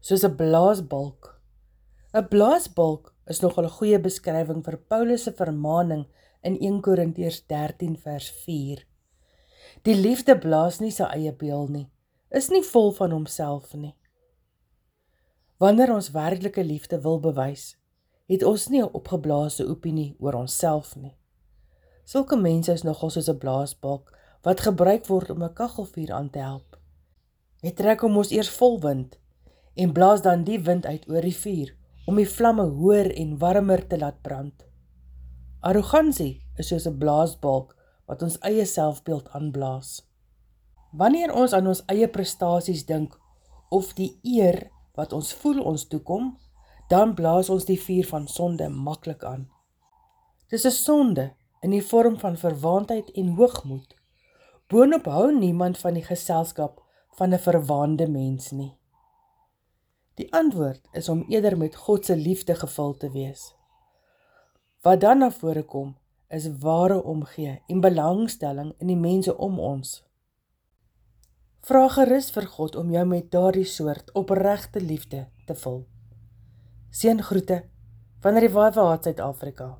soos 'n blaasbalk. 'n Blaasbalk is nogal 'n goeie beskrywing vir Paulus se vermaaning in 1 Korintiërs 13 vers 4. Die liefde blaas nie sy eie beeld nie, is nie vol van homself nie. Wanneer ons werklike liefde wil bewys, het ons nie 'n opgeblaasde opinie oor onsself nie. Sulke mense is nogal soos 'n blaasbalk wat gebruik word om 'n kaggelvuur aan te help. Hy trek hom mos eers vol wind en blaas dan die wind uit oor die vuur om die vlamme hoër en warmer te laat brand. Arrogansie is soos 'n blaasbalk wat ons eie selfbeeld aanblaas. Wanneer ons aan ons eie prestasies dink of die eer wat ons voel ons toekom, dan blaas ons die vuur van sonde maklik aan. Dis 'n sonde in die vorm van verwaandheid en hoogmoed. Boonop hou niemand van die geselskap van 'n verwaande mens nie. Die antwoord is om eerder met God se liefde gevul te wees. Wat dan na vore kom, is ware omgee en belangstelling in die mense om ons. Vra gerus vir God om jou met daardie soort opregte liefde te vul. Seën groete van Revive Heart Suid-Afrika.